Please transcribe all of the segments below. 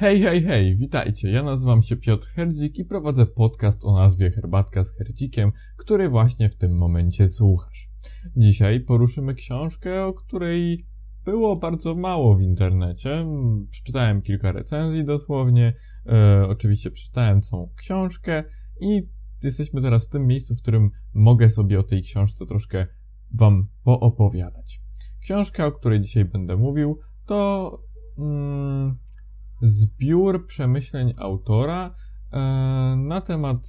Hej, hej, hej, witajcie. Ja nazywam się Piotr Herdzik i prowadzę podcast o nazwie Herbatka z Herdzikiem, który właśnie w tym momencie słuchasz. Dzisiaj poruszymy książkę, o której było bardzo mało w internecie. Przeczytałem kilka recenzji dosłownie, e, oczywiście przeczytałem całą książkę i jesteśmy teraz w tym miejscu, w którym mogę sobie o tej książce troszkę wam poopowiadać. Książka, o której dzisiaj będę mówił, to mm, zbiór przemyśleń autora e, na temat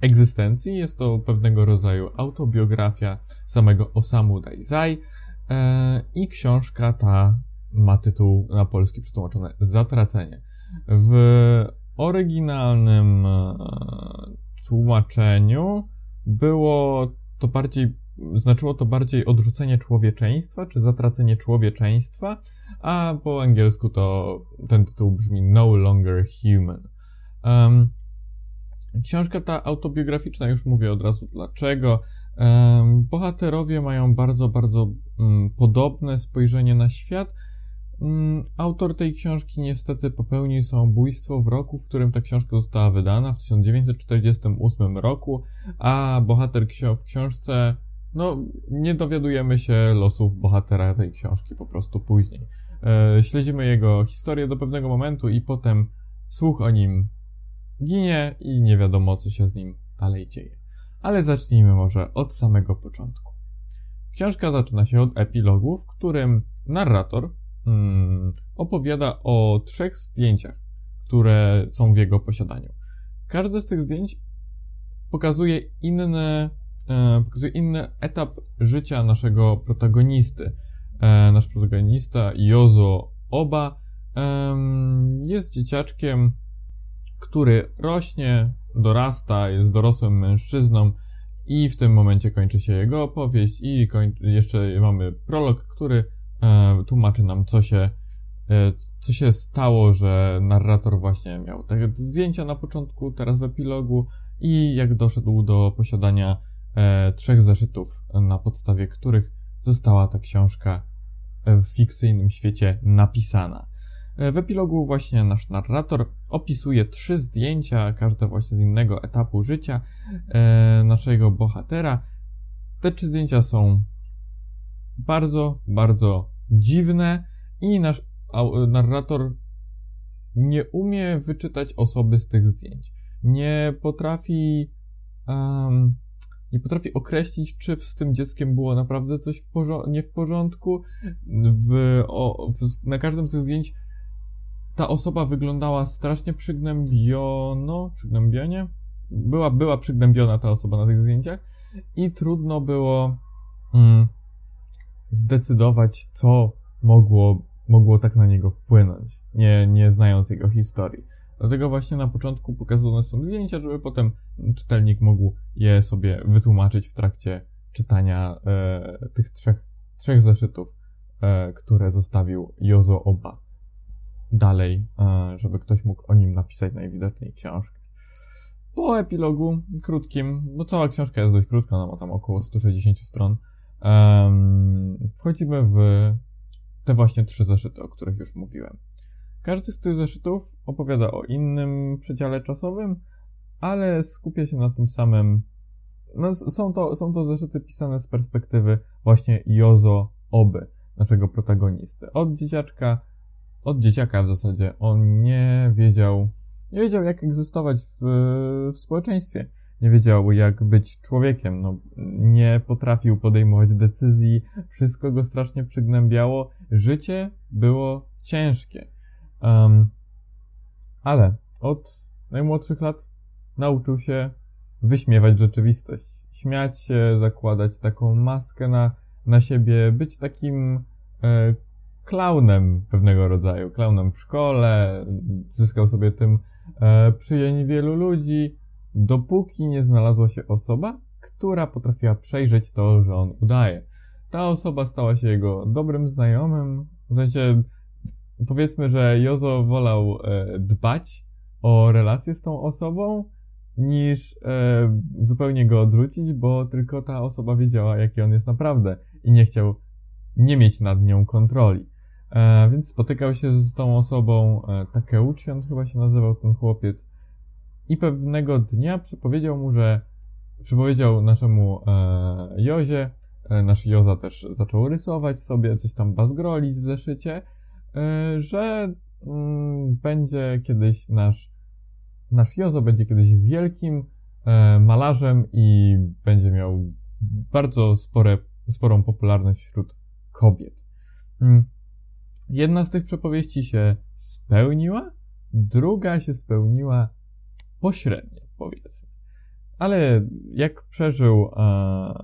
egzystencji. Jest to pewnego rodzaju autobiografia samego Osamu Daizai e, i książka ta ma tytuł na polski przetłumaczony Zatracenie. W oryginalnym e, tłumaczeniu było to bardziej znaczyło to bardziej odrzucenie człowieczeństwa, czy zatracenie człowieczeństwa, a po angielsku to ten tytuł brzmi No Longer Human. Um, książka ta autobiograficzna, już mówię od razu dlaczego. Um, bohaterowie mają bardzo, bardzo um, podobne spojrzenie na świat. Um, autor tej książki niestety popełnił samobójstwo w roku, w którym ta książka została wydana, w 1948 roku, a bohater w książce no, nie dowiadujemy się losów bohatera tej książki po prostu później. E, śledzimy jego historię do pewnego momentu i potem słuch o nim ginie i nie wiadomo, co się z nim dalej dzieje. Ale zacznijmy może od samego początku. Książka zaczyna się od epilogu, w którym narrator hmm, opowiada o trzech zdjęciach, które są w jego posiadaniu. Każde z tych zdjęć pokazuje inne pokazuje inny etap życia naszego protagonisty. E, nasz protagonista Jozo Oba e, jest dzieciaczkiem, który rośnie, dorasta, jest dorosłym mężczyzną i w tym momencie kończy się jego opowieść i jeszcze mamy prolog, który e, tłumaczy nam, co się, e, co się stało, że narrator właśnie miał te zdjęcia na początku, teraz w epilogu i jak doszedł do posiadania e, trzech zeszytów, na podstawie których została ta książka w fikcyjnym świecie napisana. E, w epilogu właśnie nasz narrator opisuje trzy zdjęcia, każde właśnie z innego etapu życia e, naszego bohatera. Te trzy zdjęcia są bardzo, bardzo dziwne i nasz narrator nie umie wyczytać osoby z tych zdjęć. Nie potrafi um, nie potrafi określić, czy z tym dzieckiem było naprawdę coś w nie w porządku. W, o, w, na każdym z tych zdjęć ta osoba wyglądała strasznie przygnębiono, przygnębienie? Była, była przygnębiona ta osoba na tych zdjęciach i trudno było mm, zdecydować, co mogło, mogło tak na niego wpłynąć, nie, nie znając jego historii. Dlatego właśnie na początku pokazane są zdjęcia, żeby potem czytelnik mógł je sobie wytłumaczyć w trakcie czytania e, tych trzech, trzech zeszytów, e, które zostawił Jozo Oba. Dalej, e, żeby ktoś mógł o nim napisać najwidoczniej książkę. Po epilogu krótkim, bo cała książka jest dość krótka, ona ma tam około 160 stron, wchodzimy w te właśnie trzy zeszyty, o których już mówiłem. Każdy z tych zeszytów opowiada o innym przedziale czasowym, ale skupia się na tym samym. No, są, to, są to zeszyty pisane z perspektywy właśnie Jozo Oby, naszego protagonisty. Od dzieciaczka, od dzieciaka w zasadzie, on nie wiedział, nie wiedział jak egzystować w, w społeczeństwie. Nie wiedział jak być człowiekiem, no, nie potrafił podejmować decyzji, wszystko go strasznie przygnębiało, życie było ciężkie. Um, ale od najmłodszych lat nauczył się wyśmiewać rzeczywistość, śmiać się, zakładać taką maskę na, na siebie, być takim e, klaunem pewnego rodzaju, klaunem w szkole, zyskał sobie tym e, wielu ludzi, dopóki nie znalazła się osoba, która potrafiła przejrzeć to, że on udaje. Ta osoba stała się jego dobrym znajomym, w sensie powiedzmy, że Jozo wolał e, dbać o relacje z tą osobą, niż e, zupełnie go odrzucić, bo tylko ta osoba wiedziała, jaki on jest naprawdę i nie chciał nie mieć nad nią kontroli. E, więc spotykał się z tą osobą, e, Takeuchi on chyba się nazywał ten chłopiec. I pewnego dnia przypowiedział mu, że przypowiedział naszemu e, Jozie, e, nasz Joza też zaczął rysować sobie, coś tam bazgrolić w zeszycie, że mm, będzie kiedyś nasz, nasz Jozo będzie kiedyś wielkim e, malarzem i będzie miał bardzo spore, sporą popularność wśród kobiet. Mm. Jedna z tych przepowieści się spełniła, druga się spełniła pośrednio, powiedzmy. Ale jak przeżył, e,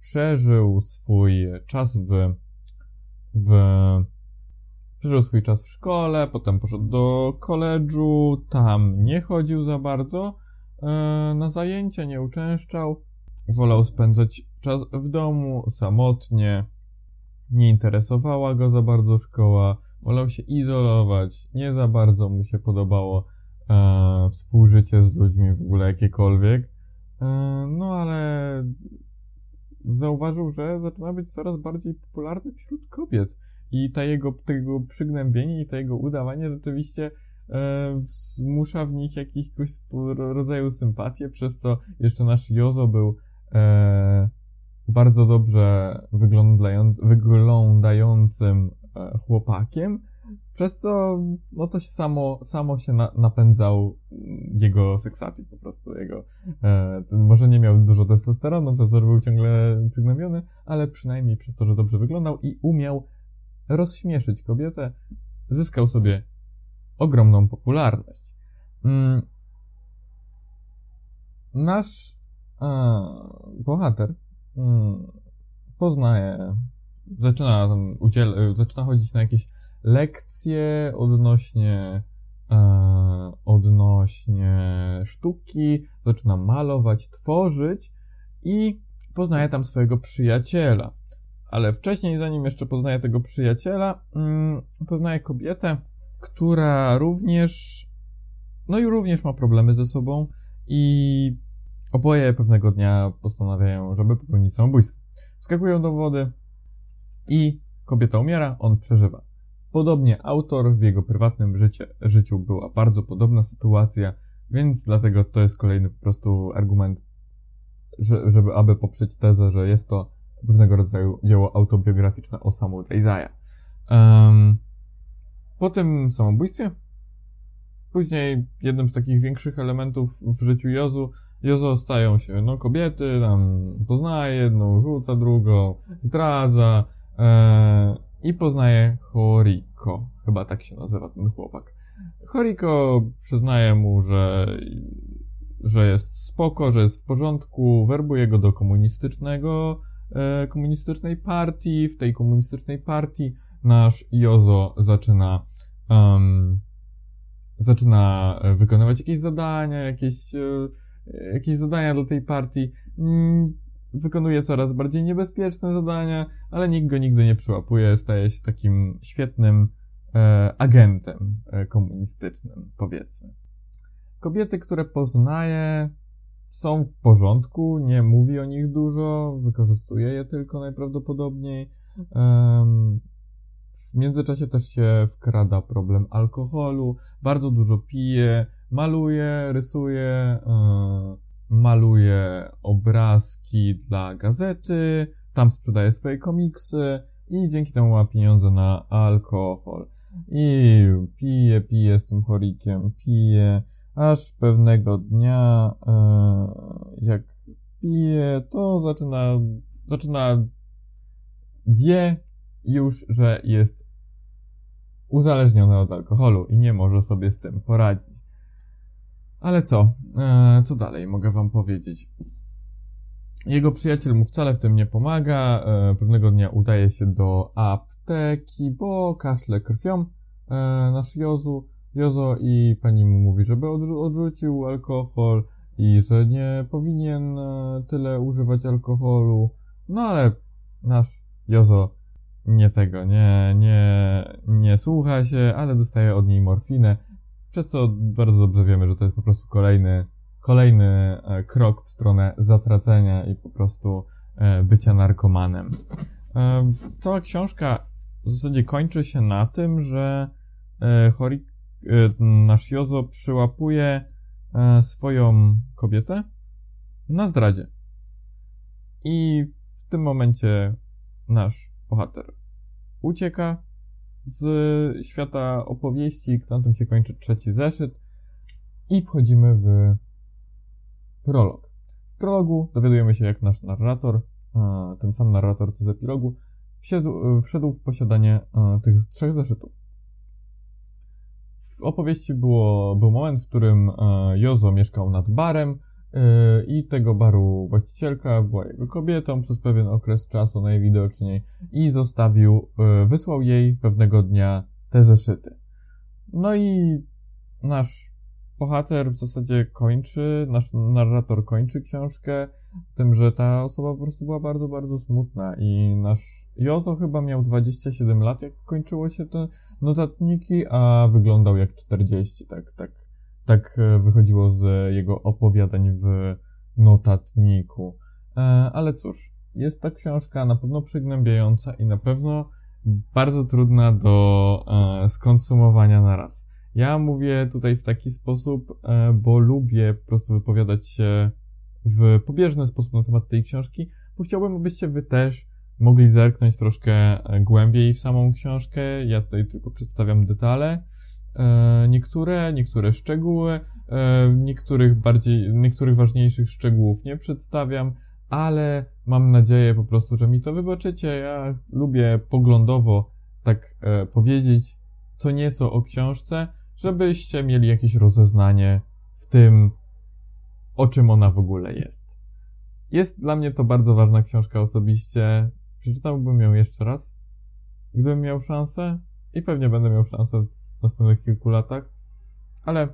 przeżył swój czas w, w, przeżył swój czas w szkole, potem poszedł do koledżu, tam nie chodził za bardzo e, na zajęcia, nie uczęszczał, wolał spędzać czas w domu, samotnie, nie interesowała go za bardzo szkoła, wolał się izolować, nie za bardzo mu się podobało e, współżycie z ludźmi w ogóle jakiekolwiek. E, no ale zauważył, że zaczyna być coraz bardziej popularny wśród kobiet. I ta jego, przygnębienie i to jego udawanie rzeczywiście e, zmusza w nich jakiegoś rodzaju sympatię, przez co jeszcze nasz Jozo był e, bardzo dobrze wyglądają, wyglądającym e, chłopakiem, przez co, no coś samo, samo się na, napędzał jego seksapil po prostu, jego, e, może nie miał dużo testosteronu, przez to, był ciągle przygnębiony, ale przynajmniej przez to, że dobrze wyglądał i umiał rozśmieszyć kobietę, zyskał sobie ogromną popularność. Mm. Nasz bohater mm, poznaje, zaczyna tam udziel, zaczyna chodzić na jakieś lekcje odnośnie e, odnośnie sztuki, zaczyna malować, tworzyć i poznaje tam swojego przyjaciela. Ale wcześniej, zanim jeszcze poznaje tego przyjaciela, mm, poznaje kobietę, która również, no i również ma problemy ze sobą i Oboje pewnego dnia postanawiają, żeby popełnić samobójstwo. Wskakują do wody i kobieta umiera, on przeżywa. Podobnie autor w jego prywatnym życie, życiu była bardzo podobna sytuacja, więc dlatego to jest kolejny po prostu argument, że, żeby aby poprzeć tezę, że jest to pewnego rodzaju dzieło autobiograficzne o samu Isaiah. Um, po tym samobójstwie, później jednym z takich większych elementów w życiu Jozu Jozo stają się, no kobiety, tam poznaje jedną, rzuca drugą, zdradza e, i poznaje Horiko. Chyba tak się nazywa ten chłopak. Horiko przyznaje mu, że, że jest spoko, że jest w porządku, werbuje go do komunistycznego, komunistycznej partii. W tej komunistycznej partii nasz Jozo zaczyna um, zaczyna wykonywać jakieś zadania, jakieś e, jakieś zadania do tej partii. Mm, wykonuje coraz bardziej niebezpieczne zadania, ale nikt go nigdy nie przyłapuje, staje się takim świetnym e, agentem e, komunistycznym, powiedzmy. Kobiety, które poznaje, są w porządku, nie mówi o nich dużo, wykorzystuje je tylko najprawdopodobniej. Um, w międzyczasie też się wkrada problem alkoholu, bardzo dużo pije, maluje, rysuje, yy, maluje obrazki dla gazety, tam sprzedaje swoje komiksy i dzięki temu ma pieniądze na alkohol. I pije, pije z tym chorikiem, pije, aż pewnego dnia, yy, jak pije, to zaczyna, zaczyna, wie już, że jest uzależniony od alkoholu i nie może sobie z tym poradzić. Ale co? E, co dalej mogę wam powiedzieć? Jego przyjaciel mu wcale w tym nie pomaga. E, pewnego dnia udaje się do apteki, bo kaszle krwią. E, nasz Jozu, Jozo i pani mu mówi, żeby odrzu odrzucił alkohol i że nie powinien e, tyle używać alkoholu. No ale nasz Jozo nie tego, nie, nie, nie słucha się, ale dostaje od niej morfinę przez co bardzo dobrze wiemy, że to jest po prostu kolejny, kolejny e, krok w stronę zatracenia i po prostu e, bycia narkomanem. Cała książka w zasadzie kończy się na tym, że Horik, nasz Jozo przyłapuje e, swoją kobietę na zdradzie. I w tym momencie nasz bohater ucieka z świata opowieści, na tym się kończy trzeci zeszyt i wchodzimy w prolog. W prologu dowiadujemy się, jak nasz narrator, ten sam narrator z epilogu, wszedł, wszedł w posiadanie tych trzech zeszytów. W opowieści było, był moment, w którym Jozo mieszkał nad barem, Yy, i tego baru właścicielka była jego kobietą przez pewien okres czasu najwidoczniej i zostawił, yy, wysłał jej pewnego dnia te zeszyty. No i nasz bohater w zasadzie kończy, nasz narrator kończy książkę tym, że ta osoba po prostu była bardzo, bardzo smutna i nasz Jozo chyba miał 27 lat, jak kończyło się te notatniki, a wyglądał jak 40, tak, tak tak e, wychodziło z jego opowiadań w notatniku. E, ale cóż, jest ta książka na pewno przygnębiająca i na pewno bardzo trudna do e, skonsumowania na raz. Ja mówię tutaj w taki sposób, bo lubię po prostu wypowiadać się w pobieżny sposób na temat tej książki, bo chciałbym, abyście wy też mogli zerknąć troszkę głębiej w samą książkę. Ja tutaj tylko przedstawiam detale. E, niektóre, niektóre szczegóły, e, niektórych bardziej, niektórych ważniejszych szczegółów nie przedstawiam, ale mam nadzieję po prostu, że mi to wybaczycie. Ja lubię poglądowo tak e, powiedzieć co nieco o książce, żebyście mieli jakieś rozeznanie w tym, o czym ona w ogóle jest. Jest dla mnie to bardzo ważna książka osobiście. Przeczytałbym ją jeszcze raz, gdybym miał szansę i pewnie będę miał szansę w następnych kilku latach, ale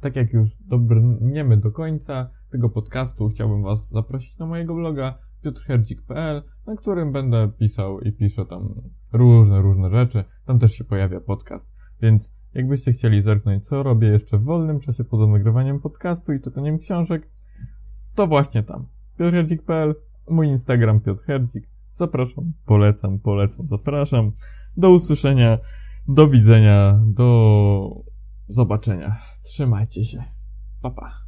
tak jak już dobrniemy do końca tego podcastu, chciałbym Was zaprosić na mojego bloga piotrherdzik.pl, na którym będę pisał i piszę tam różne, różne rzeczy. Tam też się pojawia podcast, więc jakbyście chcieli zerknąć, co robię jeszcze w wolnym czasie poza nagrywaniem podcastu i czytaniem książek, to właśnie tam. piotrherdzik.pl, mój Instagram piotrherdzik. Zapraszam, polecam, polecam, zapraszam. Do usłyszenia. Do widzenia, do zobaczenia. Trzymajcie się. Pa, pa.